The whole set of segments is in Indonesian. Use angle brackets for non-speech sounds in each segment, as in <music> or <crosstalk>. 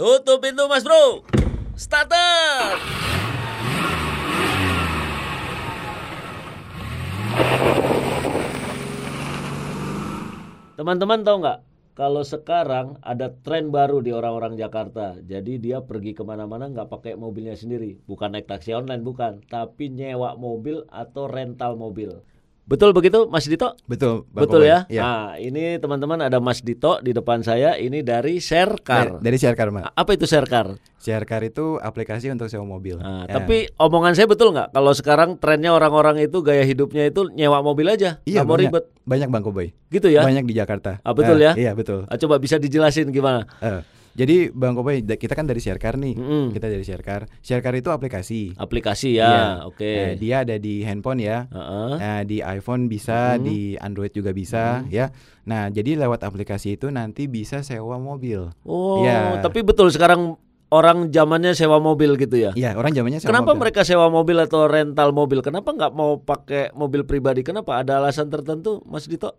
Tutup pintu mas bro. Starter. Teman-teman tahu nggak? Kalau sekarang ada tren baru di orang-orang Jakarta. Jadi dia pergi ke mana-mana nggak pakai mobilnya sendiri. Bukan naik taksi online, bukan. Tapi nyewa mobil atau rental mobil. Betul begitu Mas Dito? Betul, Bang Betul Koboy. ya? Iya. Nah ini teman-teman ada Mas Dito di depan saya. Ini dari Dari, Sharecar. dari Sharecar, Mak. Apa itu Sharecar? Sharecar itu aplikasi untuk sewa mobil. Nah, Ya. Tapi omongan saya betul nggak? Kalau sekarang trennya orang-orang itu gaya hidupnya itu nyewa mobil aja, iya, mau banyak, ribet, banyak Bang Koboy. gitu ya? Banyak di Jakarta. Ah, betul Eh, ya? Iya, betul. Ah, coba bisa dijelasin gimana? Eh, jadi Bang da- kita kan dari Sharecar nih. Mm-mm. Kita dari Sharecar. Sharecar itu aplikasi. Aplikasi ya, Iya. oke. Eh, dia ada di handphone ya. Heeh. Nah, di iPhone bisa, Mhm. di Android juga bisa, ya. Nah, jadi lewat aplikasi itu nanti bisa sewa mobil. Oh, Iya. tapi betul sekarang orang zamannya sewa mobil gitu ya? Iya, orang zamannya sewa Kenapa mobil. mereka sewa mobil atau rental mobil? Kenapa nggak mau pakai mobil pribadi? Kenapa? Ada alasan tertentu, Mas Dito?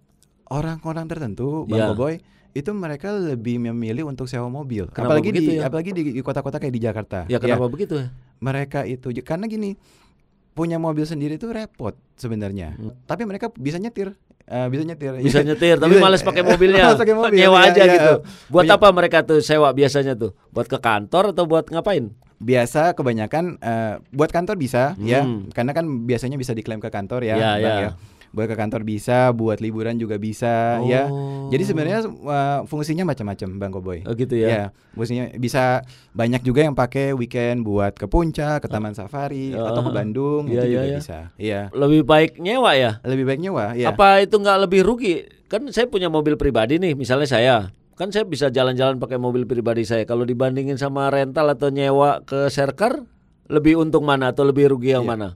Orang-orang tertentu. Bang Boy, itu mereka lebih memilih untuk sewa mobil. Kenapa apalagi begitu di ya? apalagi di di kota-kota kayak di Jakarta. Ya kenapa begitu ya? mereka itu karena gini, punya mobil sendiri itu repot sebenarnya. Hmm. Tapi mereka bisa nyetir. Eh, bisa nyetir. Bisa nyetir, tapi Bisa- males pakai mobilnya. <laughs> Pakai mobil, Nyewa iya, aja iya. gitu. Buat Punya- apa mereka tuh sewa biasanya tuh? Buat ke kantor atau buat ngapain? Biasa kebanyakan eh, buat kantor bisa ya, Hmm. karena kan biasanya bisa diklaim ke kantor ya, Iya, iya. ya. Buat ke kantor bisa, buat liburan juga bisa ya. Oh. Jadi sebenarnya eh, fungsinya macam-macam Bang Koboy. Oh gitu ya. Ya, fungsinya bisa banyak juga yang pakai weekend buat ke puncak, ke taman safari Ya. atau ke Bandung Iya, itu iya, juga iya. bisa. Iya. Lebih baik nyewa ya? Lebih baik nyewa ya. Apa itu nggak lebih rugi? Kan saya punya mobil pribadi nih, misalnya saya. Kan saya bisa jalan-jalan pakai mobil pribadi saya. Kalau dibandingin sama rental atau nyewa ke Serkar, lebih untung mana atau lebih rugi yang Iya. mana?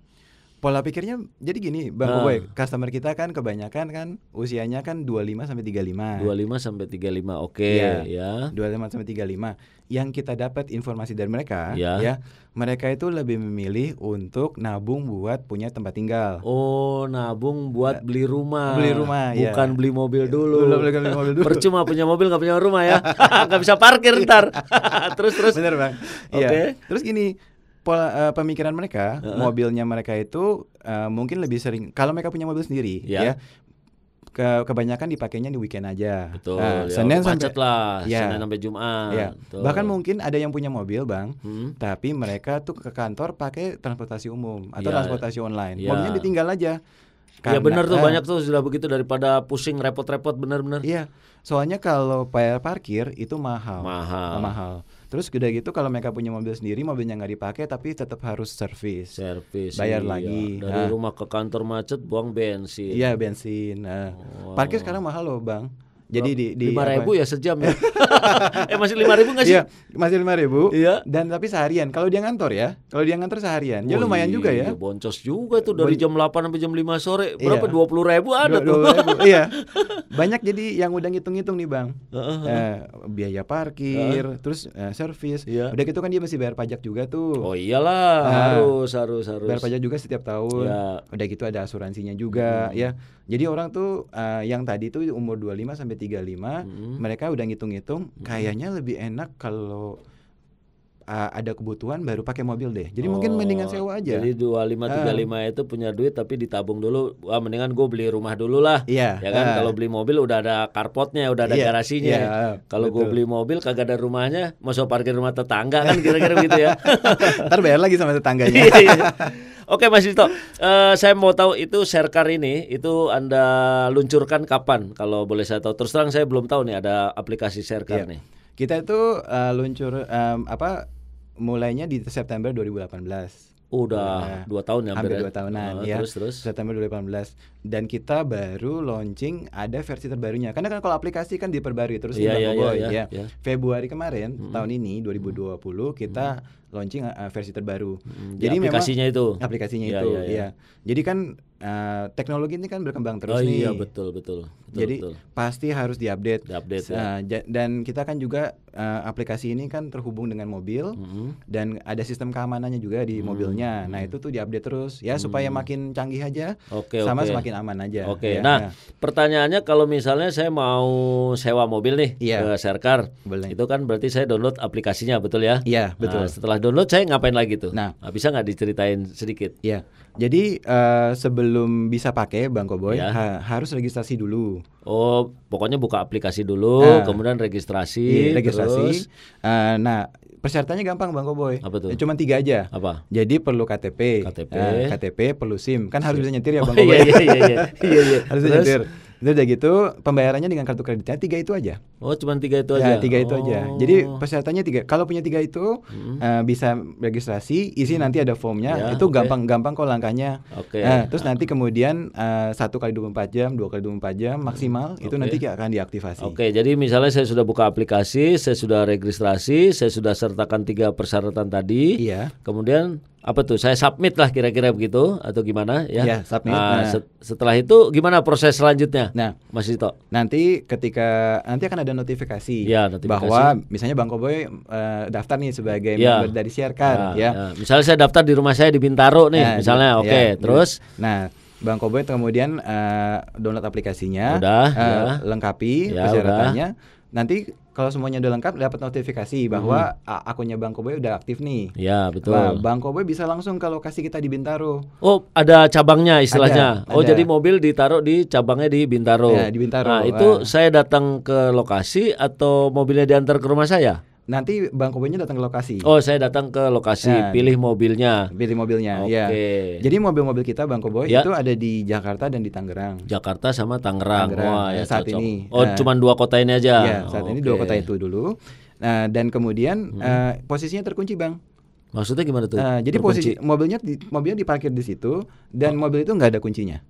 Pola pikirnya jadi gini, Bang Nah. Koboy, customer kita kan kebanyakan kan usianya kan 25 sampai 35. 25 sampai 35. Oke, Iya. ya. 25 sampai 35. Yang kita dapat informasi dari mereka Ya. ya, mereka itu lebih memilih untuk nabung buat punya tempat tinggal. Oh, nabung buat beli rumah. Beli rumah, ya. Bukan beli mobil dulu. Belum beli mobil dulu. Percuma punya mobil nggak punya rumah ya. <laughs> nggak bisa parkir ntar. <laughs> terus terus. Bener bang. Oke. Iya. Terus gini, pola eh, pemikiran mereka, Heeh. mobilnya mereka itu eh, mungkin lebih sering. Kalau mereka punya mobil sendiri, Ya. ya, ke kebanyakan dipakainya di weekend aja. Betul. Nah, ya, Senin macet sampai. lah. Ya. Senin sampai Jumat. Ya. Betul. Bahkan mungkin ada yang punya mobil bang, Hmm. tapi mereka tuh ke kantor pakai transportasi umum atau Ya. transportasi online. Ya. Mobilnya ditinggal aja. Ya Karena- benar tuh eh, banyak tuh sudah begitu daripada pusing repot-repot benar-benar. Iya. Soalnya kalau bayar parkir itu mahal. Mahal. mahal. Terus udah gitu kalau mereka punya mobil sendiri, mobilnya nggak dipakai tapi tetap harus servis. Servis. Bayar iya. lagi. Dari Nah. rumah ke kantor macet buang bensin. Iya bensin. Nah, Wow. Parkir sekarang mahal loh bang. Jadi di, di lima apa- ribu ya sejam ya. <laughs> eh masih lima ribu nggak sih? Iya masih lima ribu. Iya. Dan tapi seharian. Kalau dia ngantor ya, kalau dia ngantor seharian, ya lumayan juga iya, ya. Boncos juga tuh dari Bon- jam 8 sampai jam 5 sore. Berapa? Iya. Dua puluh ribu ada Dua- tuh. dua ribu. iya. <laughs> Banyak jadi yang udah ngitung-ngitung nih bang. Heeh. Eh, biaya parkir, terus eh, servis. Iya. Udah gitu kan dia mesti bayar pajak juga tuh. Oh iyalah, Nah. harus harus harus. Bayar pajak juga setiap tahun. Ya. Udah gitu ada asuransinya juga Hmm. ya. Jadi orang tuh eh, yang tadi tuh umur 25 sampai 35, Hmm. mereka udah ngitung-ngitung kayaknya lebih enak kalau eh, ada kebutuhan baru pakai mobil deh. Jadi mungkin Oh, mendingan sewa aja. Jadi 25 35 itu punya duit tapi ditabung dulu. Wah, mendingan gue beli rumah dulu lah. Iya. Ya kan eh, kalau beli mobil udah ada carportnya, udah ada Iya, garasinya. iya, kalau gue beli mobil kagak ada rumahnya, masuk parkir rumah tetangga kan kira-kira gitu ya. <laughs> Ntar bayar lagi sama tetangganya. Iya, iya. Oke Mas Dito, Eh, saya mau tahu itu Sharecar ini itu Anda luncurkan kapan? Kalau boleh saya tahu. Terus terang saya belum tahu nih ada aplikasi Sharecar Iya. nih. Kita itu eh, luncur em, apa mulainya di September 2018. Udah dua tahun ya hampir dua tahunan Oh, ya Terus terus. September 2018 dan kita baru launching ada versi terbarunya karena kan kalau aplikasi kan diperbarui terus nih, Bang iya, iya, ya. iya. Februari kemarin tahun ini 2020 kita launching uh, versi terbaru Hmm, di jadi memang aplikasinya itu. aplikasinya Iya, itu iya, iya. ya jadi kan eh, teknologi ini kan berkembang terus oh nih. iya betul betul. betul Jadi betul. pasti harus diupdate. Diupdate, ya. Nah, ja- dan kita kan juga eh, aplikasi ini kan terhubung dengan mobil Mm-mm. dan ada sistem keamanannya juga di Hmm, mobilnya. Nah, itu tuh diupdate terus ya supaya makin canggih aja Oke sama oke. semakin aman aja. Oke, ya. nah pertanyaannya kalau misalnya saya mau sewa mobil nih Iya. ke Serkar, Boleh. itu kan berarti saya download aplikasinya betul ya? Iya, betul. Nah, setelah download saya ngapain lagi tuh? Nah. bisa nggak diceritain sedikit? Ya, jadi eh, sebelum bisa pakai Bang Koboy Ya. ha- harus registrasi dulu. Oh, pokoknya buka aplikasi dulu, Nah. kemudian registrasi, Iya, registrasi. terus Eh, nah, persyaratannya gampang Bang Koboy. Apa tuh? Cuma tiga aja. apa? Jadi perlu KTP, KTP. Eh, KTP perlu SIM, kan harus bisa nyetir ya Oh, Bang Koboy. iya, iya, iya, iya, iya, <laughs> harus bisa nyetir. Itu udah gitu, pembayarannya dengan kartu kreditnya tiga itu aja. Oh, cuma tiga itu Ya, aja. tiga itu aja. Oh. Jadi persyaratannya tiga. Kalau punya tiga itu eh, bisa registrasi, isi nanti ada formnya. Ya, itu gampang-gampang kok langkahnya. Oke. Nah, terus nanti kemudian eh, satu kali 24 jam, dua kali 24 jam maksimal itu Oke. nanti akan diaktifasi. Oke, jadi misalnya saya sudah buka aplikasi, saya sudah registrasi, saya sudah sertakan tiga persyaratan tadi. Iya. Kemudian apa tuh? Saya submit lah kira-kira begitu atau gimana ya? Iya, submit. Nah, Nah. set- setelah itu gimana proses selanjutnya? Nah, Mas Dito. nanti ketika nanti akan ada notifikasi, Iya, notifikasi. bahwa misalnya Bang Koboy eh, daftar nih sebagai Iya. member dari Sharecard Nah, ya. ya. Misalnya saya daftar di rumah saya di Bintaro nih, Nah, misalnya. di- Oke, ya, terus Nah, Bang Koboy kemudian eh, download aplikasinya, Udah, eh, ya. lengkapi Ya, persyaratannya. Nanti kalau semuanya udah lengkap dapat notifikasi bahwa Hmm. akunnya Bang Koboy udah aktif nih. ya betul. Nah, Bang Koboy bisa langsung ke lokasi kita di Bintaro. Oh, ada cabangnya istilahnya. Ada, oh, ada. jadi mobil ditaruh di cabangnya di Bintaro. Ya, di Bintaro. Nah, itu Ah. saya datang ke lokasi atau mobilnya diantar ke rumah saya? Nanti Bang Koboynya datang ke lokasi. Oh, saya datang ke lokasi, Nah, pilih mobilnya. Pilih mobilnya, ya. Oke. Jadi mobil-mobil kita Bang Koboy Ya. itu ada di Jakarta dan di Tangerang. Jakarta sama Tangerang. Tangerang, Wah, ya ya, saat cocok. ini. Oh, Nah. cuman dua kota ini aja. Ya, saat ini dua. Hmm. kota itu dulu. Nah, dan kemudian eh, posisinya terkunci, Bang. Maksudnya gimana tuh? Eh, jadi Terkunci. posisi mobilnya di, mobilnya diparkir di situ dan mobil itu nggak ada kuncinya.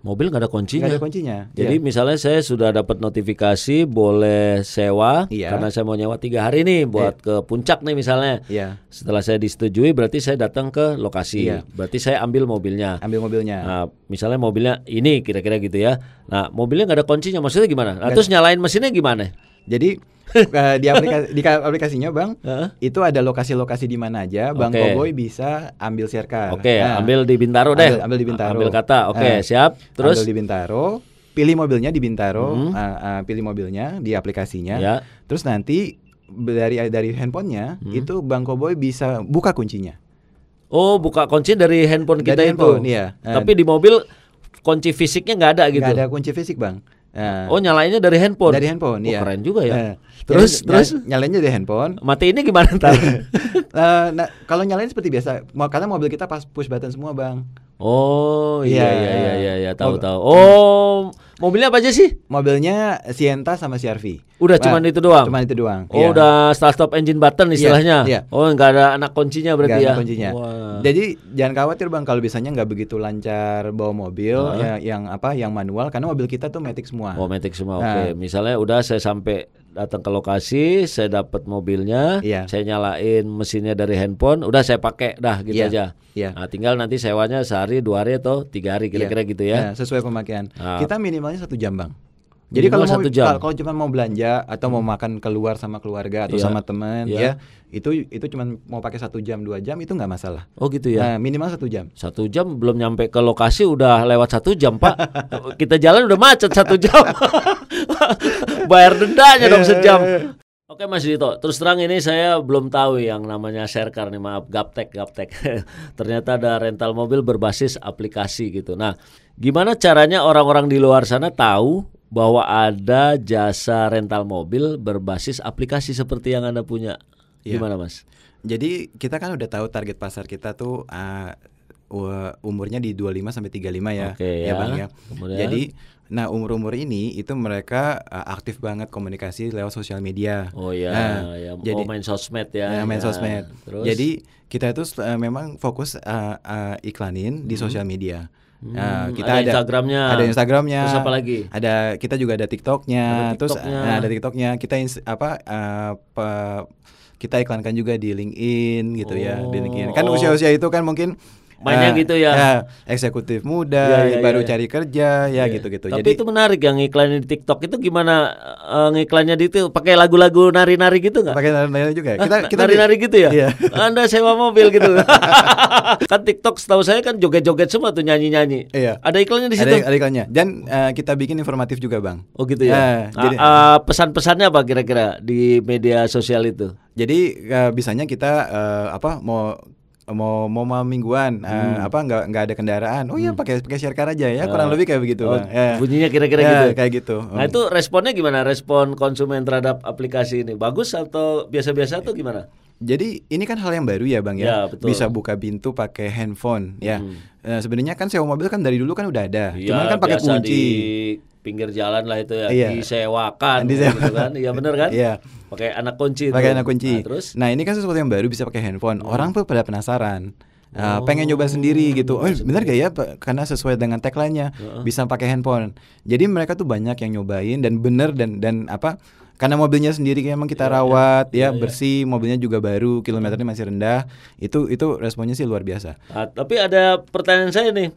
Mobil nggak ada kuncinya. Nggak ada kuncinya. Jadi Iya. misalnya saya sudah dapat notifikasi boleh sewa Iya. karena saya mau nyewa tiga hari nih buat ke puncak nih misalnya. Iya, Setelah saya disetujui berarti saya datang ke lokasi. Iya. Berarti saya ambil mobilnya. ambil mobilnya. Nah, misalnya mobilnya ini kira-kira gitu ya. Nah, mobilnya nggak ada kuncinya. Maksudnya gimana? Nah, terus nyalain mesinnya gimana? Jadi <laughs> eh, di aplikasi di ka- aplikasinya, Bang, Heeh. itu ada lokasi-lokasi di mana aja Bang Oke. Koboy bisa ambil sharecard. Oke, Nah, ambil di Bintaro deh. ambil- ambil di Bintaro. Ambil kata. Oke, Eh, siap. Terus ambil di Bintaro, pilih mobilnya di Bintaro, Mhm. eh, eh, pilih mobilnya di aplikasinya. ya. Terus nanti dari dari handphonenya Hmm. itu Bang Koboy bisa buka kuncinya. Oh, buka kunci dari handphone kita Dari itu. handphone, iya. Eh, Tapi di mobil kunci fisiknya nggak ada gitu. Nggak ada kunci fisik, Bang. Nah, Oh, nyalainnya dari handphone. dari handphone, Oh, iya. keren juga ya. Eh, Terus- nyalain- terus? nyalainnya dari handphone. Mati ini gimana ntar? <laughs> Eh, nah, kalau nyalain seperti biasa, karena mobil kita pas push button semua, Bang. Oh iya Iya. iya iya iya iya tahu tahu. Oh mobilnya apa aja sih? Mobilnya Sienta sama CRV. Udah Wah, cuman itu doang. Cuman itu doang. Oh iya. udah start stop engine button istilahnya. iya. Oh nggak ada anak kuncinya berarti ya. Nggak ada kuncinya. Wah. Jadi jangan khawatir bang kalau bisanya nggak begitu lancar bawa mobil Hah? ya, yang apa yang manual karena mobil kita tuh matic semua. Oh matic semua. Nah. Oke. Misalnya udah saya sampai datang ke lokasi, saya dapat mobilnya, Iya. saya nyalain mesinnya dari handphone, udah saya pakai, dah gitu Iya, aja. iya. Nah, tinggal nanti sewanya sehari, dua hari atau tiga hari kira-kira Iya. gitu ya. Nah, sesuai pemakaian. Ah. Kita minimalnya satu jam bang. Jadi kalau mau satu jam. kalau- cuma mau belanja atau mau makan keluar sama keluarga atau Iya. sama teman Iya. ya itu itu cuma mau pakai satu jam dua jam itu nggak masalah. Oh gitu ya. Nah, minimal satu jam. Satu jam belum nyampe ke lokasi udah lewat satu jam pak. <laughs> Kita jalan udah macet satu jam. <laughs> Bayar dendanya dong sejam. Oke Mas Dito, terus terang ini saya belum tahu yang namanya Sharecar nih, maaf Gaptek, Gaptek. <laughs> Ternyata ada rental mobil berbasis aplikasi gitu. Nah, gimana caranya orang-orang di luar sana tahu bahwa ada jasa rental mobil berbasis aplikasi seperti yang Anda punya? Iya. Gimana Mas? Jadi kita kan udah tahu target pasar kita tuh ah, u- umurnya di 25 sampai 35 ya. Oke, ya. Bang ya. Kemudian? Jadi nah umur-umur ini itu mereka ah, aktif banget komunikasi lewat sosial media. Oh ya, Nah, ya. jadi- oh main sosmed ya. Ya, main ya. sosmed. Terus? Jadi kita itu eh, memang fokus eh, eh, iklanin di sosial media. Nah, Hmm, kita ada ada, Instagramnya. ada Instagramnya. Terus apa lagi? Ada kita juga ada TikToknya. Ada Terus nah, ada TikToknya. Kita ins- apa eh, pe- kita iklankan juga di LinkedIn gitu ya, di LinkedIn. Kan Oh. usia-usia itu kan mungkin mainnya eh, gitu ya. eksekutif muda, Iya, iya, baru iya, iya. cari kerja, ya Iya. gitu-gitu. Tapi Jadi itu menarik yang iklannya di TikTok itu gimana eh, ngiklannya di itu pakai lagu-lagu nari-nari gitu nggak? pakai nari juga. Kita <laughs> kita nari-nari gitu ya? Iya. Anda sewa mobil gitu. <laughs> <laughs> kan TikTok setahu saya kan joget-joget semua tuh nyanyi-nyanyi. Iya. Ada iklannya di situ. ada ada iklannya. Dan eh, kita bikin informatif juga, Bang. Oh gitu ya. Ah, jadi- ah, pesan-pesannya apa kira-kira di media sosial itu? Jadi eh, bisanya kita eh, apa mau mau mau malam mingguan eh, Hmm. apa nggak nggak ada kendaraan oh ya pakai pakai share aja ya kurang lebih kayak begitu Oh, bang Ya. bunyinya kira-kira Ya, gitu. kayak gitu Nah itu responnya gimana? Respon konsumen terhadap aplikasi ini bagus atau biasa-biasa atau gimana? Jadi ini kan hal yang baru ya bang ya, Ya, betul. bisa buka pintu pakai handphone ya. Hmm. Eh, Sebenarnya kan sewa mobil kan dari dulu kan udah ada, Iya, cuman kan pakai kunci. di pinggir jalan lah itu ya, Iya. disewakan <laughs> Disewa- gitu kan. Iya bener kan? Iya. Pakai anak kunci Pakai anak kunci. Nah, terus Hmm. Nah ini kan sesuatu yang baru bisa pakai handphone. Orang tuh pada penasaran. Uh, pengen nyoba sendiri gitu. Oh, benar gak ya? Karena sesuai dengan tagline-nya bisa pakai handphone. Jadi mereka tuh banyak yang nyobain dan bener dan dan apa? Karena mobilnya sendiri emang kita rawat ya, bersih, mobilnya juga baru, kilometernya masih rendah. Itu itu responnya sih luar biasa. Nah, tapi ada pertanyaan saya nih.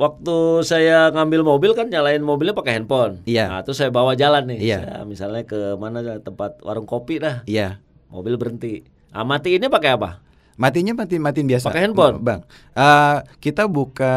Waktu saya ngambil mobil kan nyalain mobilnya pakai handphone. Iya. Nah, terus saya bawa jalan nih. Iya. Saya misalnya ke mana tempat warung kopi dah. Iya. Mobil berhenti. Ah, mati ini pakai apa? Matinya mati matiin biasa. Pakai handphone? Bang. Uh, kita buka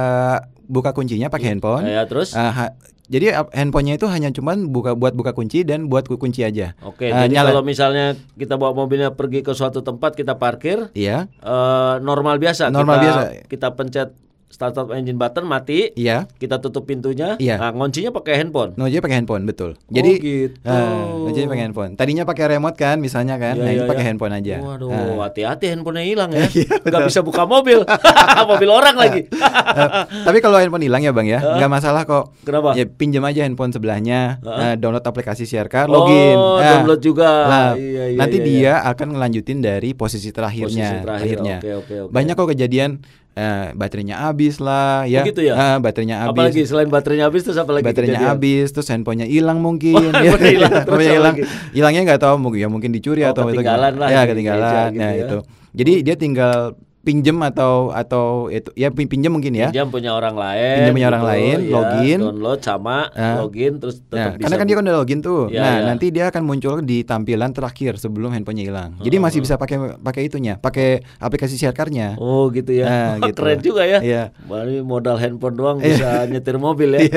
buka kuncinya pakai handphone. Ya, terus? Uh, ha- jadi uh, handphonenya itu hanya cuman buka buat buka kunci dan buat ku- kunci aja. Oke, Uh, jadi nyala- kalau misalnya kita bawa mobilnya pergi ke suatu tempat kita parkir, Iya, eh, normal biasa. Normal kita, biasa. Kita pencet start up engine button mati, iya. kita tutup pintunya, Iya. nah nguncinya pakai handphone. No, jadi pakai handphone betul. Jadi gitu. uh, jadi pakai handphone. Tadinya pakai remote kan, misalnya kan. Iya, nah, iya, ini pakai iya. handphone aja. Waduh, Nah. hati-hati handphonenya hilang ya. <laughs> Iya, Nggak bisa buka mobil. <laughs> mobil orang lagi. Eh, tapi kalau handphone hilang ya bang ya, nggak masalah kok. Kenapa? Ya pinjam aja handphone sebelahnya, eh, download aplikasi Sharecar, Oh, login. Nah, download juga. nah, Iya, iya, nanti iya, dia akan ngelanjutin dari posisi terakhirnya. Posisi terakhir, akhirnya. oke, oke, oke. Banyak kok kejadian eh, baterainya habis lah, ya. gitu ya? Eh, baterainya habis. Apalagi selain baterainya habis terus apa lagi baterainya habis, terus handphonenya hilang mungkin. <laughs> Hilang, terus Handphonenya hilang. Hilangnya nggak tahu mungkin ya mungkin dicuri Oh, atau ketinggalan gimana. lah Ya ketinggalan. meja gitu nah ya. itu. Jadi dia tinggal pinjem atau atau itu ya pin- pinjem mungkin ya. Pinjam punya orang lain. Pinjam punya orang lain, ya, login. Download sama Ah. login terus tetap Nah, bisa. karena kan dia kan udah login tuh. Iya, nah, iya. nanti dia akan muncul di tampilan terakhir sebelum handphonenya hilang. Jadi masih bisa pakai pakai itunya, pakai aplikasi sharecarnya. Oh gitu ya. Nah, <laughs> gitu. Keren juga ya. Iya. Ini modal handphone doang Iya. bisa nyetir mobil ya. <laughs>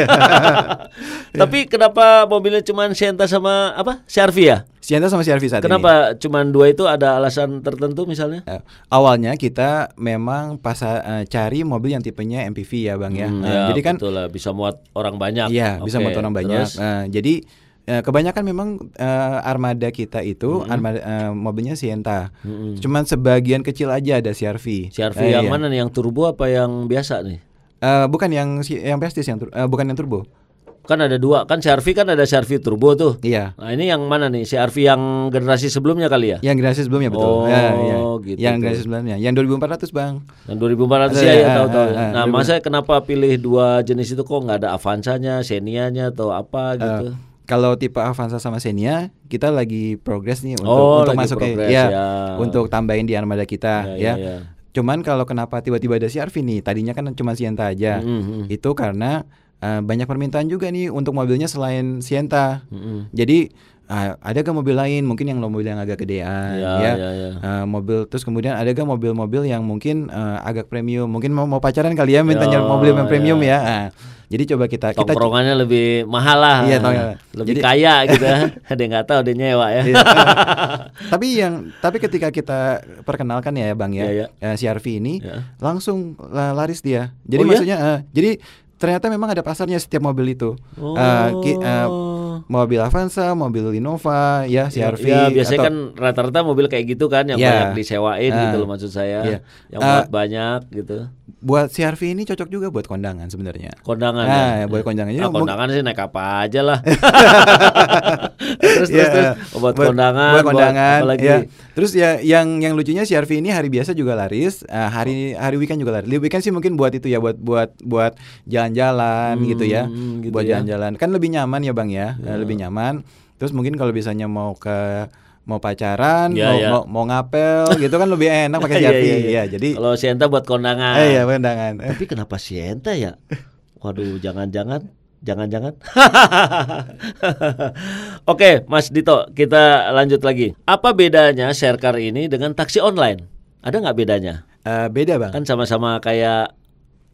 <laughs> Tapi kenapa mobilnya cuma Sienta sama apa? CRV ya? Sienna sama CRV saat ini. Kenapa cuma dua itu ada alasan tertentu misalnya? Eh, awalnya kita memang pas eh, cari mobil yang tipenya MPV ya, Bang ya. Hmm, Eh, ya, jadi kan betul lah bisa muat orang banyak. Iya, bisa Oke, motor orang banyak. terus? Eh, jadi eh, kebanyakan memang eh, armada kita itu Hmm. armada eh, mobilnya Sienta. Cuman sebagian kecil aja ada CRV. CRV Eh, yang iya. mana nih? Yang turbo apa yang biasa nih? Eh, bukan yang si- yang Prestige yang eh, bukan yang turbo. Kan ada dua, kan CRV kan ada CRV turbo tuh. Iya. Nah ini yang mana nih? CRV yang generasi sebelumnya kali ya? Yang generasi sebelumnya betul. Oh, Ya, ya. gitu Yang tuh. generasi sebelumnya. Yang 2400, Bang. Yang 2400 Ada, ya, ya ah, tahu tahu. ah, ah, Nah, 2000. masa kenapa pilih dua jenis itu kok nggak ada Avanza-nya, Xenia-nya atau apa gitu? Eh, kalau tipe Avanza sama Xenia, kita lagi progres nih untuk Oh, untuk masuk ke ya, ya. untuk tambahin di armada kita Ya, ya. ya, ya. Cuman kalau kenapa tiba-tiba ada CRV nih? Tadinya kan cuma Sienta aja. Mm-mm. Itu karena eh, banyak permintaan juga nih untuk mobilnya selain Sienta. Mm-mm. Jadi ah, ada gak mobil lain mungkin yang mobil yang agak gedean Ya, ya, ya, ya. Eh, mobil terus kemudian ada gak mobil-mobil yang mungkin eh, agak premium mungkin mau mau pacaran kali ya mintanya Ya, mobil yang premium ya. ya Ah, jadi coba kita kita Tongkrongannya lebih mahal lah, Iya, lebih Jadi- kaya <laughs> gitu. Ada yang nggak tahu dia nyewa ya. Iya. <laughs> tapi yang tapi ketika kita perkenalkan ya bang ya, Iya, iya. CRV ini Ya. langsung la- laris dia jadi Oh, iya? maksudnya eh, jadi ternyata memang ada pasarnya setiap mobil itu Eh, ki- eh, Oh. Mobil Avanza mobil Innova ya CRV Ya, biasanya atau- kan rata-rata mobil kayak gitu kan yang Ya. banyak disewain Ah. gitu loh maksud saya. Iya. Yang buat banyak gitu. buat CRV ini cocok juga buat kondangan sebenarnya Kondangan Nah, ya. buat kondangan. Ah, mung- kondangan sih naik apa aja lah. <laughs> terus terus, Iya, terus Oh, buat, kondangan, buat kondangan, lagi? ya. Terus ya yang yang lucunya CRV ini hari biasa juga laris, eh, hari hari weekend juga laris. Di weekend sih mungkin buat itu ya, buat buat buat jalan-jalan gitu ya, Hmm, gitu buat ya. jalan-jalan. Kan lebih nyaman ya bang ya, Eh, lebih nyaman. Terus mungkin kalau misalnya mau ke mau pacaran, Iya, mau, iya. mau mau ngapel gitu kan lebih enak pakai <laughs> CRV. iya, Iya, iya. jadi Kalau Sienta buat kondangan. eh, iya pandangan. <laughs> Tapi kenapa Sienta ya? Waduh, jangan-jangan, jangan-jangan. <laughs> Oke, Mas Dito, kita lanjut lagi. Apa bedanya sharecar ini dengan taksi online? Ada nggak bedanya? Eh, beda bang. Kan sama-sama kayak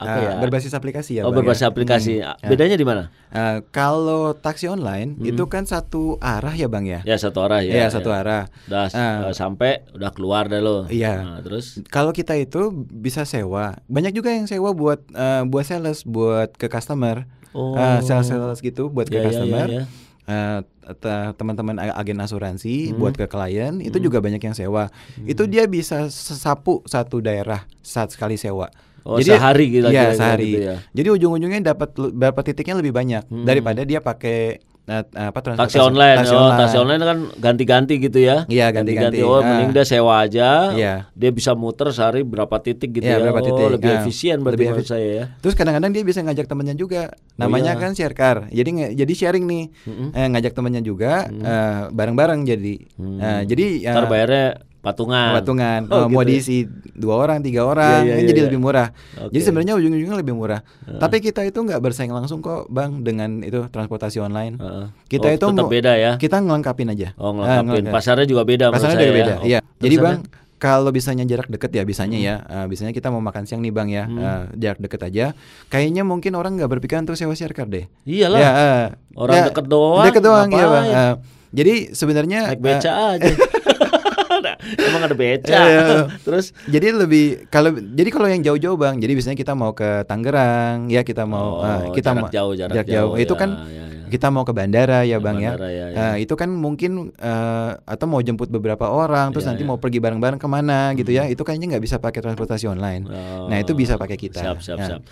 apa Eh, ya? berbasis aplikasi ya. oh, Bang, berbasis ya? aplikasi. Hmm, ya. Bedanya di mana? Eh, kalau taksi online itu kan satu arah ya bang ya. Ya satu arah ya. Iya satu arah. Udah Ah. eh, sampai udah keluar dah lo. Iya. Nah, terus Kalau kita itu bisa sewa. Banyak juga yang sewa buat eh, buat sales, buat ke customer. Oh. Eh, sales sales gitu buat ke Ya, ya, customer. ya, ya. Eh, te- teman-teman agen asuransi Hmm. buat ke klien itu juga banyak yang sewa. Itu dia bisa sapu satu daerah saat sekali sewa. Oh, sehari gitu kira-kira sehari. gitu ya. Jadi ujung-ujungnya dapat dapat titiknya lebih banyak daripada dia pakai eh, apa taksi transportasi online. taksi oh, online. taksi online kan ganti-ganti gitu ya. Iya, ganti-ganti. Oh, Ah. mending dia sewa aja. Iya. Dia bisa muter sehari berapa titik gitu Iya, ya. berapa oh, titik. lebih Ah, efisien berarti lebih menurut efis- saya ya. Terus kadang-kadang dia bisa ngajak temennya juga. Namanya iya. kan share car. Jadi jadi sharing nih. Eh, ngajak temennya juga eh, bareng-bareng jadi. Eh, jadi eh, Ntar bayarnya patungan. patungan. Oh, mau gitu ya. diisi dua orang, tiga orang, Iya, iya, kan iya, jadi iya. lebih murah. Jadi Oke. sebenarnya ujung-ujungnya lebih murah. Tapi kita itu nggak bersaing langsung kok, bang, dengan itu transportasi online. Heeh. Kita Oh, itu tetap mau- beda ya. Kita ngelengkapin aja. Oh, Eh, ngelengkapin. ngelengkap. Pasarnya juga beda Pasarnya juga beda. ya. Oh, Iya. Jadi terusannya? bang, kalau bisanya jarak deket ya bisanya ya, eh, bisanya kita mau makan siang nih bang ya, Hmm. eh, jarak deket aja. Kayaknya mungkin orang nggak berpikiran untuk sewa share car deh. Iyalah. Ya, eh, Orang deket doang, Deket doang ya bang. Eh, jadi sebenarnya Naik beca eh, aja. <laughs> Nah, Emang ada beca. Iya. Terus jadi lebih kalau jadi kalau yang jauh-jauh bang, jadi biasanya kita mau ke Tangerang, ya kita Oh, mau eh, kita jarak mau jauh, jarak jauh, Itu ya, kan ya, ya. kita mau ke bandara ya Ke bang bandara, ya, ya. ya. Eh, itu kan mungkin eh, atau mau jemput beberapa orang, terus Ya, nanti ya. mau pergi bareng-bareng ke mana gitu ya. Itu kayaknya nggak bisa pakai transportasi online. Oh, Nah itu bisa pakai kita. Siap, siap, Ya. siap.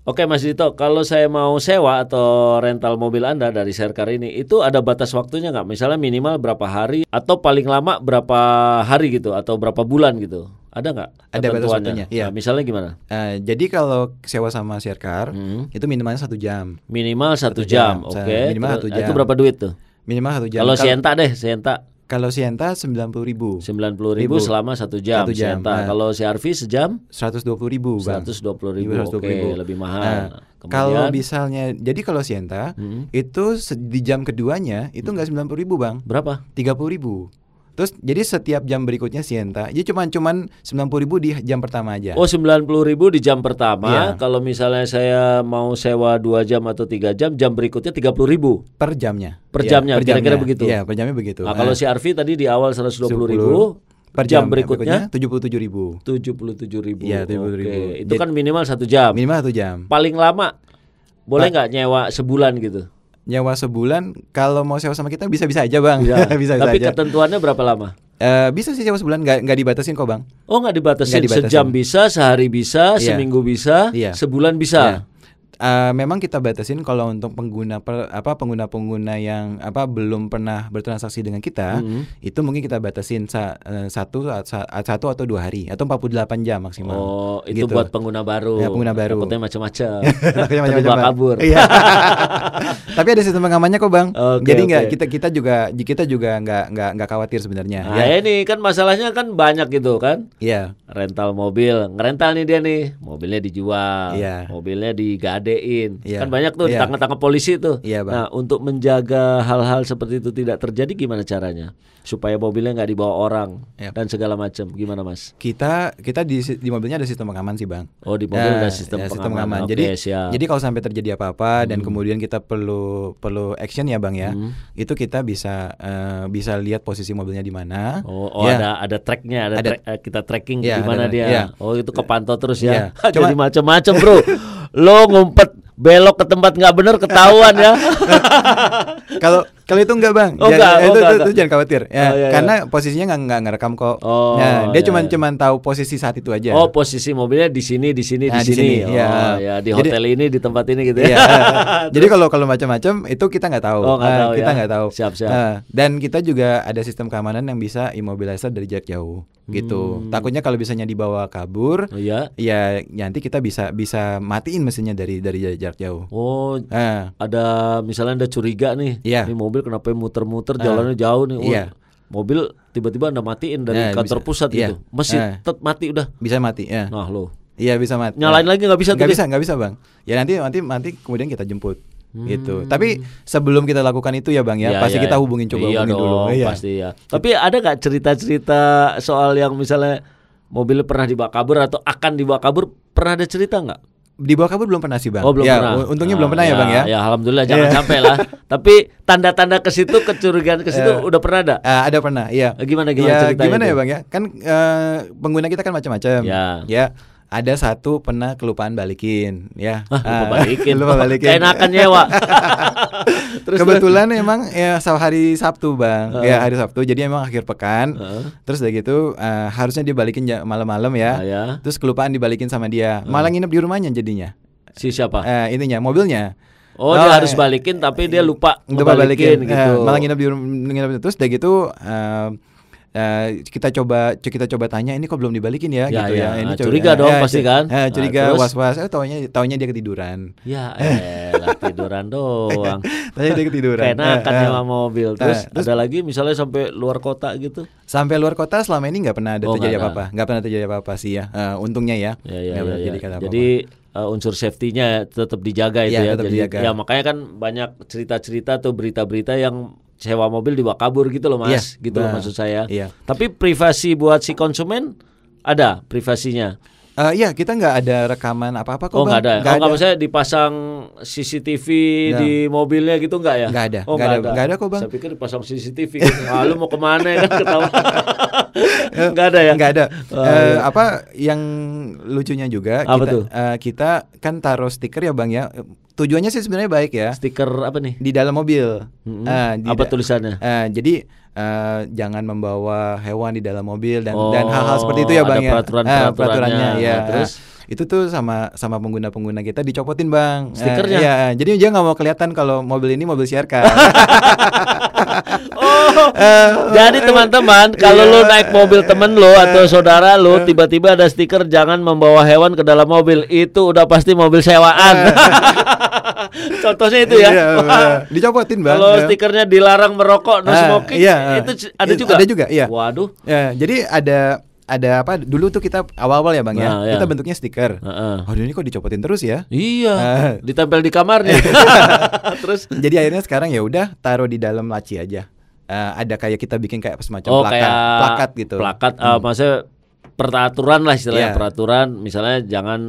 Oke Mas Dito, kalau saya mau sewa atau rental mobil Anda dari Sharecar ini, itu ada batas waktunya nggak? Misalnya minimal berapa hari atau paling lama berapa hari gitu atau berapa bulan gitu? Ada nggak? Ada batas waktunya, iya. Nah, misalnya gimana? Eh, jadi kalau sewa sama share car Hmm. itu minimalnya satu jam. Minimal satu Satu jam, jam, oke. sa- minimal satu Itu jam. berapa duit tuh? Minimal satu jam. Kalau Kal- Sienta deh, Sienta kalau Sienta sembilan puluh ribu, sembilan puluh ribu Ribu. selama satu jam. Satu jam, Sienta. nah. Kalau CRV sejam seratus dua puluh ribu seratus dua puluh ribu, oke 120.000. lebih mahal. Nah, Kemudian- kalau misalnya, jadi kalau Sienta Hmm. itu di jam keduanya itu nggak sembilan puluh ribu bang, berapa? tiga puluh ribu. Terus jadi setiap jam berikutnya Sienta, jadi cuman cuman sembilan puluh ribu di jam pertama aja. Oh sembilan puluh ribu di jam pertama. Iya. Kalau misalnya saya mau sewa dua jam atau tiga jam, jam berikutnya tiga puluh ribu. per jamnya. Per Iya, jamnya, kira-kira begitu. Iya, per jamnya begitu. Nah, kalau si Arfi tadi di awal seratus dua puluh 10 ribu, per jam, jam berikutnya tujuh puluh tujuh ribu. tujuh puluh tujuh ribu. Iya, 77.000. Oke, Itu Jadi- kan minimal satu jam. Minimal satu jam. Paling lama boleh nggak nyewa sebulan gitu? Nyawa sebulan kalau mau sewa sama kita bisa bisa aja bang. Bisa. bisa, bisa Tapi aja. ketentuannya berapa lama? Eh, bisa sih sewa sebulan nggak nggak dibatasin kok bang. Oh nggak dibatasin. Dibatasin. Sejam bisa, sehari bisa, Iya. seminggu bisa, Iya. sebulan bisa. Eh, memang kita batasin kalau untuk pengguna per, apa pengguna-pengguna yang apa belum pernah bertransaksi dengan kita Mhm. itu mungkin kita batasin sa- eh, satu sa- satu atau dua hari atau 48 jam maksimal. Oh, itu Gitu. buat pengguna baru. Ya, pengguna baru. Takutnya macam-macam. <laughs> Takutnya macam-macam, kabur. Iya. <laughs> Tapi ada sistem pengamannya kok bang. Oke, Jadi nggak oke. kita kita juga kita juga nggak nggak nggak khawatir sebenarnya. Nah, ya. ini kan masalahnya kan banyak gitu kan. Iya. Rental mobil, ngerental nih dia nih, mobilnya dijual, Iya. mobilnya digadein, Iya. kan banyak tuh Iya. ditangkap-tangkap polisi tuh. Bang. Nah, untuk menjaga hal-hal seperti itu tidak terjadi gimana caranya? Supaya mobilnya nggak dibawa orang Iya. dan segala macam, gimana mas? Kita kita di di mobilnya ada sistem pengaman sih bang. Oh di mobil Ya, ada sistem ya, pengaman. Oke, Jadi siap. jadi kalau sampai terjadi apa-apa dan kemudian kita perlu perlu action ya bang ya, Hmm. itu kita bisa eh, bisa lihat posisi mobilnya di mana. Oh, oh Ya. ada ada tracknya, ada, Ada. track- eh, kita tracking Iya, di mana dia. iya. Oh itu kepantau terus ya. Iya. <laughs> Jadi macam-macam bro. <laughs> Lo ngumpet belok ke tempat nggak bener ketahuan ya. <laughs> Kalau kalau itu enggak bang, Oh, Jangan- enggak, oh, itu, enggak, itu- enggak. itu jangan khawatir ya, Oh, iya, iya. karena posisinya nggak nggak ngerekam kok. Oh, Nah, dia iya, cuman iya. tahu posisi saat itu aja. Oh posisi mobilnya di sini, di sini, Nah, di di sini. sini, Oh iya. ya di Jadi- hotel ini, di tempat ini gitu ya. Iya. <laughs> Jadi kalau kalau macam-macam itu kita nggak tahu. Oh, nggak Ah, tahu kita ya. nggak tahu. Siap, siap. Ah, dan kita juga ada sistem keamanan yang bisa immobilizer dari jarak jauh gitu. Hmm. Takutnya kalau misalnya dibawa kabur, Oh, Iya. ya nanti kita bisa bisa matiin mesinnya dari dari jarak jauh. Oh Ah, ada misalnya ada curiga nih, Iya. ini mobil kenapa muter-muter jalannya jauh nih. Oh, iya. Mobil tiba-tiba anda matiin dari Nah, kantor bisa. pusat Iya. gitu, mesin Eh. tet mati udah. Bisa mati ya. Nah lo, Iya bisa mati. nyalain lagi nggak bisa Nggak bisa, nggak bisa bang. Ya nanti nanti nanti kemudian kita jemput. Hmm. Gitu. Tapi sebelum kita lakukan itu ya bang ya, Iya, pasti iya, kita iya. hubungin coba iya hubungin dong, dulu. Iya. pasti ya. Tapi ada nggak cerita-cerita soal yang misalnya mobilnya pernah dibawa kabur atau akan dibawa kabur? Pernah ada cerita nggak? Dibawa kabur belum pernah sih bang. Oh belum ya, pernah. Untungnya Ah, belum pernah ya, bang ya. Ya alhamdulillah jangan Iya. sampai lah. <laughs> Tapi tanda-tanda ke situ kecurigaan ke situ Eh. udah pernah ada? Ah, ada pernah, iya. Eh, gimana- gimana ya, ceritanya gimana itu? ya bang ya? Kan eh, pengguna kita kan macam-macam. Ya. Ya. Ada satu pernah kelupaan balikin, ya. Ah, lupa balikin. <laughs> lupa balikin. Keenakan nyewa. <laughs> terus Kebetulan emang ya hari Sabtu bang, Heeh. ya hari Sabtu. Jadi emang akhir pekan. Heeh. Terus udah gitu eh, harusnya dibalikin malam-malam ya. Ah, ya. Terus kelupaan dibalikin sama dia. Malah nginep di rumahnya jadinya. Si siapa? Eh, ininya mobilnya. Oh, dia Oh, harus eh, balikin tapi dia lupa Lupa ngebalikin balikin, gitu. Eh, malah nginep di nginep terus udah gitu eh, eh, kita coba kita coba tanya ini kok belum dibalikin ya, Ya, gitu ya. ya. Ini Ah, coba- curiga dong pasti cu- kan? eh, Ah, curiga terus? was-was. Eh taunya taunya dia ketiduran. Ya <laughs> elah tiduran doang. Taunya dia ketiduran. Eh, eh. nyewa mobil. Terus, Eh, terus- ada lagi misalnya sampai luar kota gitu. Sampai luar kota selama ini nggak pernah ada Oh, terjadi apa-apa, nggak pernah terjadi apa-apa sih ya. Eh, untungnya ya. Ya, ya, ya, ya. terjadi apa-apa. Jadi uh, unsur safety-nya tetap dijaga itu Iya, ya. tetap Jadi dijaga. ya makanya kan banyak cerita-cerita atau berita-berita yang sewa mobil dibawa kabur gitu loh Mas, Iya, gitu loh bah. maksud saya. Iya. Tapi privasi buat si konsumen ada privasinya. Eh, iya kita nggak ada rekaman apa-apa kok. Oh nggak ada. Bang. oh nggak maksudnya dipasang CCTV Nggak. di mobilnya gitu nggak ya? Nggak ada. Oh Nggak ada. Nggak ada kok, Bang. Saya pikir dipasang CCTV. ah, lu mau ke mana ya kan <laughs> ketawa? Nggak ada ya? Nggak ada. Oh, Eh, iya. Apa yang lucunya juga Apa kita tuh? eh, kita kan taruh stiker ya bang ya. Tujuannya sih sebenarnya baik ya Stiker apa nih? di dalam mobil. Mm-mm. Eh, di apa tulisannya? eh, jadi eh, jangan membawa hewan di dalam mobil dan Oh, dan hal-hal seperti itu ya ada bang ya. peraturan-peraturannya. Eh, peraturannya ya. Nah, terus? Eh, itu tuh sama sama pengguna-pengguna kita dicopotin bang. Eh, Stikernya? iya, eh, jadi dia nggak mau kelihatan kalau mobil ini mobil siarkan. <laughs> Oh, jadi teman-teman kalau iya. lu naik mobil temen lu atau saudara lu tiba-tiba ada stiker jangan membawa hewan ke dalam mobil itu udah pasti mobil sewaan. <laughs> Contohnya itu ya. Iya, Wah, <laughs> dicopotin bang. Kalau Eh. stikernya dilarang merokok no Ah, smoking iya, itu ada juga. ada juga, iya. Waduh. Ya, jadi ada ada apa dulu tuh kita awal-awal ya bang ya Nah, iya. kita bentuknya stiker. Heeh. Aduh ini kok dicopotin terus ya? Iya, Ah. ditempel di kamarnya. <laughs> Terus Jadi akhirnya sekarang ya udah taruh di dalam laci aja. Eh, ada kayak kita bikin kayak semacam oh plakat, kayak plakat gitu. Plakat eh, maksudnya peraturan lah istilahnya Iya. peraturan misalnya jangan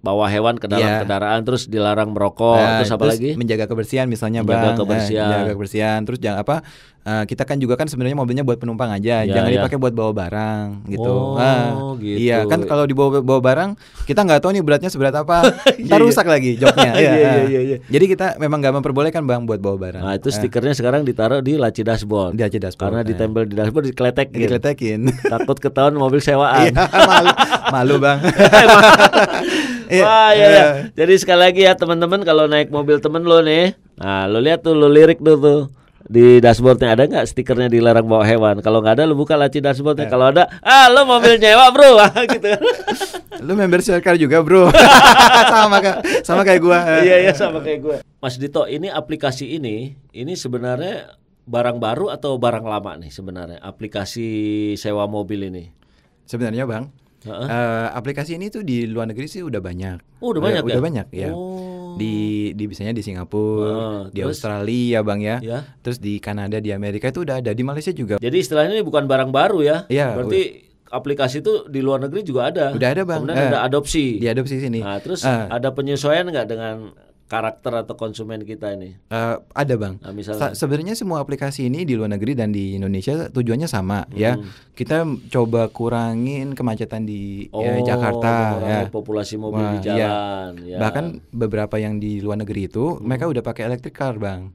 bawa hewan ke dalam Iya. kendaraan terus dilarang merokok Nah, terus apa lagi? Menjaga kebersihan misalnya Menjaga bang. Eh, kebersihan. menjaga kebersihan. Terus jangan apa? eh, kita kan juga kan sebenarnya mobilnya buat penumpang aja. Ya, jangan ya. dipakai buat bawa barang gitu. Oh, Ah, gitu. Iya kan kalau dibawa bawa barang kita nggak tahu nih beratnya seberat apa. <laughs> Iya, Ntar iya. rusak lagi joknya. <laughs> Iya, iya, ah. iya, iya. Jadi kita memang nggak memperbolehkan bang buat bawa barang. Nah itu Eh, stikernya sekarang ditaruh di laci dashboard. Di laci dashboard, Karena eh. ditempel di dashboard dikeletekin. dikeletekin. Takut ketahuan mobil sewaan. Iya, <laughs> malu, malu bang. Iya, Wah iya, iya. iya. Jadi sekali lagi ya teman-teman kalau naik mobil temen lo nih, nah lo lihat tuh lo lirik tuh tuh di dashboardnya ada nggak stikernya dilarang bawa hewan? Kalau nggak ada lo buka laci dashboardnya. Iya. Kalau ada, ah lo mobil nyewa bro, <laughs> Ah, gitu. <laughs> Lu member Sharecar juga bro. <laughs> sama kak, sama kayak gua. iya iya sama kayak gue. Mas Dito, ini aplikasi ini, ini sebenarnya barang baru atau barang lama nih sebenarnya aplikasi sewa mobil ini? Sebenarnya bang, Heeh. eh, aplikasi ini tuh di luar negeri sih udah banyak. Oh, udah banyak udah ya? banyak ya. Oh. Di di biasanya di Singapura, Heeh, di terus? Australia bang ya. Ya. Terus di Kanada, di Amerika itu udah ada. Di Malaysia juga. Jadi istilahnya ini bukan barang baru ya? Iya, Berarti aplikasi itu di luar negeri juga ada. Udah ada, Bang. Kemudian Eh, ada adopsi. Diadopsi sini. Nah, terus Eh. ada penyesuaian nggak dengan karakter atau konsumen kita ini? Eh, ada bang. Nah, misalnya. Sa- Sebenarnya semua aplikasi ini di luar negeri dan di Indonesia tujuannya sama ya. Hmm. Kita coba kurangin kemacetan di ya, Jakarta ya. mengurangi populasi mobil Wah, di iya. jalan. ya. Bahkan beberapa yang di luar negeri itu mereka udah pakai electric car bang.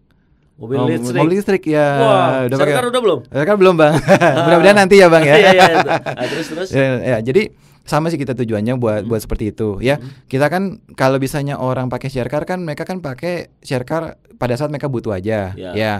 mobil Oh, listrik. Mobil listrik ya. Wah, udah pakai. udah belum? Serkar belum bang. <laughs> Mudah-mudahan nanti ya bang ya. Iya, iya, iya. Ah, terus terus. <laughs> ya, ya, jadi sama sih kita tujuannya buat buat seperti itu ya. Kita kan kalau misalnya orang pakai share car kan mereka kan pakai share car pada saat mereka butuh aja Ya. ya.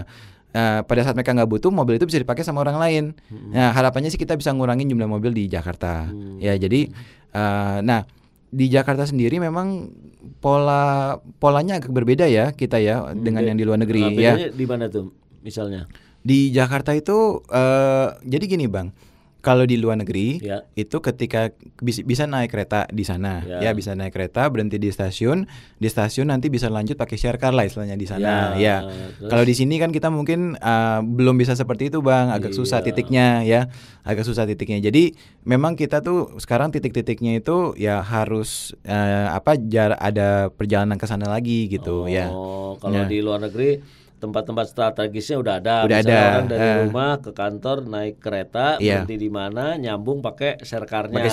Eh, pada saat mereka nggak butuh mobil itu bisa dipakai sama orang lain. Nah harapannya sih kita bisa ngurangin jumlah mobil di Jakarta. Hmm. Ya jadi, eh, nah di Jakarta sendiri memang pola polanya agak berbeda ya kita ya dengan Be- yang di luar negeri Nah, ya. di mana tuh misalnya? Di Jakarta itu eh jadi gini bang, kalau di luar negeri Ya. itu ketika bisa, bisa naik kereta di sana, Ya. ya. bisa naik kereta berhenti di stasiun, di stasiun nanti bisa lanjut pakai share car lah istilahnya di sana. Ya, Ya. Kalau di sini kan kita mungkin eh, belum bisa seperti itu bang, agak susah Iya. titiknya ya, agak susah titiknya. Jadi memang kita tuh sekarang titik-titiknya itu ya harus eh, apa jar ada perjalanan ke sana lagi gitu ya. Oh, kalau Ya. di luar negeri tempat-tempat strategisnya udah ada. Udah Misalnya ada, orang dari eh. rumah ke kantor naik kereta, Iya. berhenti di mana, nyambung pakai share car-nya. Pakai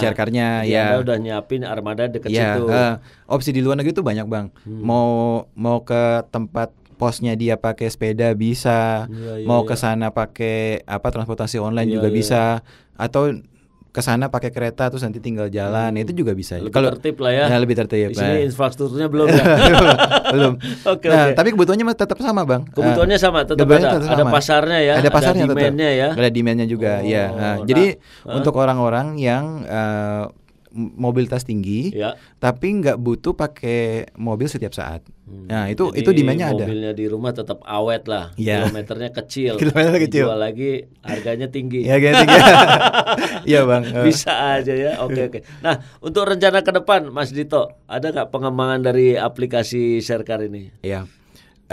Jadi ya. Anda udah nyiapin armada deket Ya, situ. eh, opsi di luar negeri tuh banyak bang. Hmm. Mau mau ke tempat posnya dia pakai sepeda bisa, Iya, iya, mau iya. ke sana pakai apa transportasi online Iya, juga iya. bisa, atau ke sana pakai kereta terus nanti tinggal jalan itu juga bisa. Hmm. Lebih Kalau tertib lah ya. Ya, lebih tertib. Di sini eh. infrastrukturnya belum <laughs> ya. belum. Oke, nah, oke. tapi kebutuhannya tetap sama bang. Kebutuhannya sama, tetap kebutuhannya ada. tetap Ada sama. pasarnya ya, Ada ada pasarnya tetap. demand-nya ya. Ada demandnya juga, Oh, ya. Nah, nah, jadi eh. untuk orang-orang yang m- mobilitas tinggi, Ya. tapi nggak butuh pakai mobil setiap saat. Hmm, Nah, itu Jadi itu demandnya ada. Mobilnya di rumah tetap awet lah. Iya. Kilometernya kecil. <laughs> Kilometernya kecil. Dijual lagi harganya tinggi. Ya gitu. <laughs> Iya bang. <laughs> Bisa aja ya. Oke oke. Nah, untuk rencana ke depan Mas Dito, ada nggak pengembangan dari aplikasi Sharecar ini? Iya.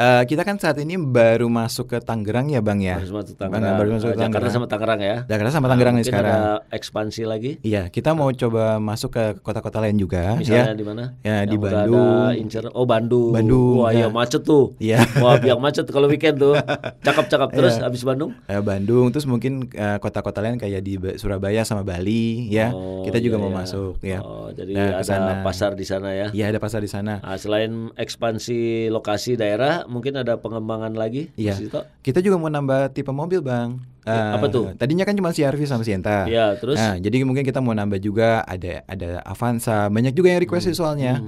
Eh, kita kan saat ini baru masuk ke Tangerang ya bang ya. Baru masuk Tangerang. baru masuk Eh, ke Jakarta Tangerang. sama Tangerang ya. Jakarta sama Tangerang nih Mungkin sekarang. ada ekspansi lagi. Iya, kita mau coba masuk ke kota-kota lain juga Misalnya ya. di mana? Ya, di Yang udah Bandung. Ada incer. Oh Bandung. Bandung, Wah iya ya. macet tuh. Iya. Wah biang macet kalau weekend tuh. Cakep-cakep <laughs> terus Iya. habis Bandung. Eh, Bandung terus mungkin eh, kota-kota lain kayak di Ba- Surabaya sama Bali ya. Oh, kita juga iya, mau iya. masuk ya. Oh, jadi Nah, ada sana. pasar di sana ya. Iya, ada pasar di sana. Nah, selain ekspansi lokasi daerah, mungkin ada pengembangan lagi, Iya. Kita juga mau nambah tipe mobil, Bang. Ya, Eh, apa tuh? Tadinya kan cuma CR-V sama Sienta. Iya, terus? Nah, jadi mungkin kita mau nambah juga ada ada Avanza. Banyak juga yang request sih soalnya.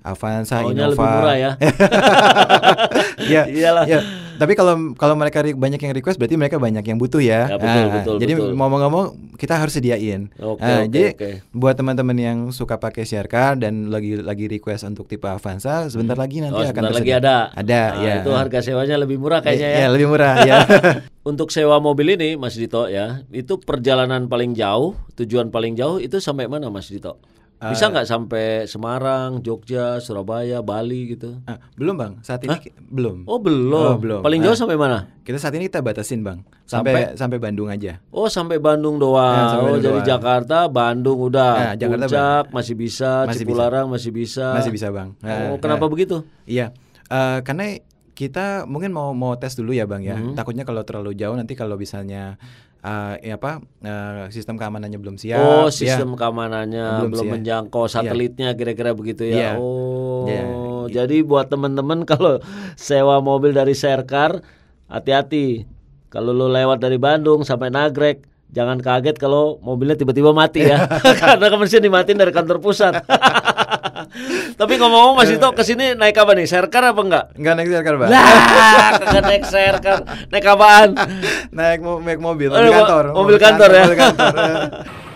Avanza, Maunya Innova. lebih murah ya. Iya. <laughs> <laughs> Iyalah. iya. Tapi kalau kalau mereka re- banyak yang request berarti mereka banyak yang butuh ya. Ya, betul, Ah, betul, Jadi betul. mau mau kita harus sediain. Oke, Ah, oke, jadi oke. buat teman-teman yang suka pakai share car dan lagi lagi request untuk tipe Avanza, sebentar lagi nanti Oh, akan sebentar lagi tersedia. ada. Ada, Nah, ya. Itu harga sewanya lebih murah kayaknya ya. Ya, lebih murah ya. <laughs> <laughs> Untuk sewa mobil ini, Mas Dito ya, itu perjalanan paling jauh, tujuan paling jauh itu sampai mana, Mas Dito? Bisa nggak sampai Semarang, Jogja, Surabaya, Bali gitu? Ah, belum bang, saat ini ki- belum. Oh belum. Oh, belum. Paling jauh Ah. sampai mana? Kita saat ini kita batasin bang, sampai sampai, Bandung aja. Oh sampai Bandung doang. Ya, sampai oh jadi doang. Jakarta, Bandung udah. Ya, Jakarta, Puncak masih bisa, Masih Cipularang masih bisa. Masih bisa bang. Oh Ah, kenapa ah. begitu? Iya, Eh, karena kita mungkin mau mau tes dulu ya bang ya. Mhm. Takutnya kalau terlalu jauh nanti kalau misalnya eh, ya apa eh, sistem keamanannya belum siap. oh ya. sistem keamanannya Belum belum, ya. menjangkau satelitnya kira-kira begitu ya. Iya. Oh Iya. jadi buat teman-teman <laughs> kalau sewa mobil dari Serkar hati-hati. Kalau lo lewat dari Bandung sampai Nagrek Jangan kaget kalau mobilnya tiba-tiba mati ya, <laughs> <laughs> karena mesin dimatiin dari kantor pusat. Tapi ngomong-ngomong Mas Dito ke sini naik apa nih? Serkar apa enggak? Enggak naik car bang. Lah, kagak naik serkar. Naik apaan? naik mo naik mobil, mobil mo- kantor. mobil kantor ya? Mobil kantor. eh. <laughs>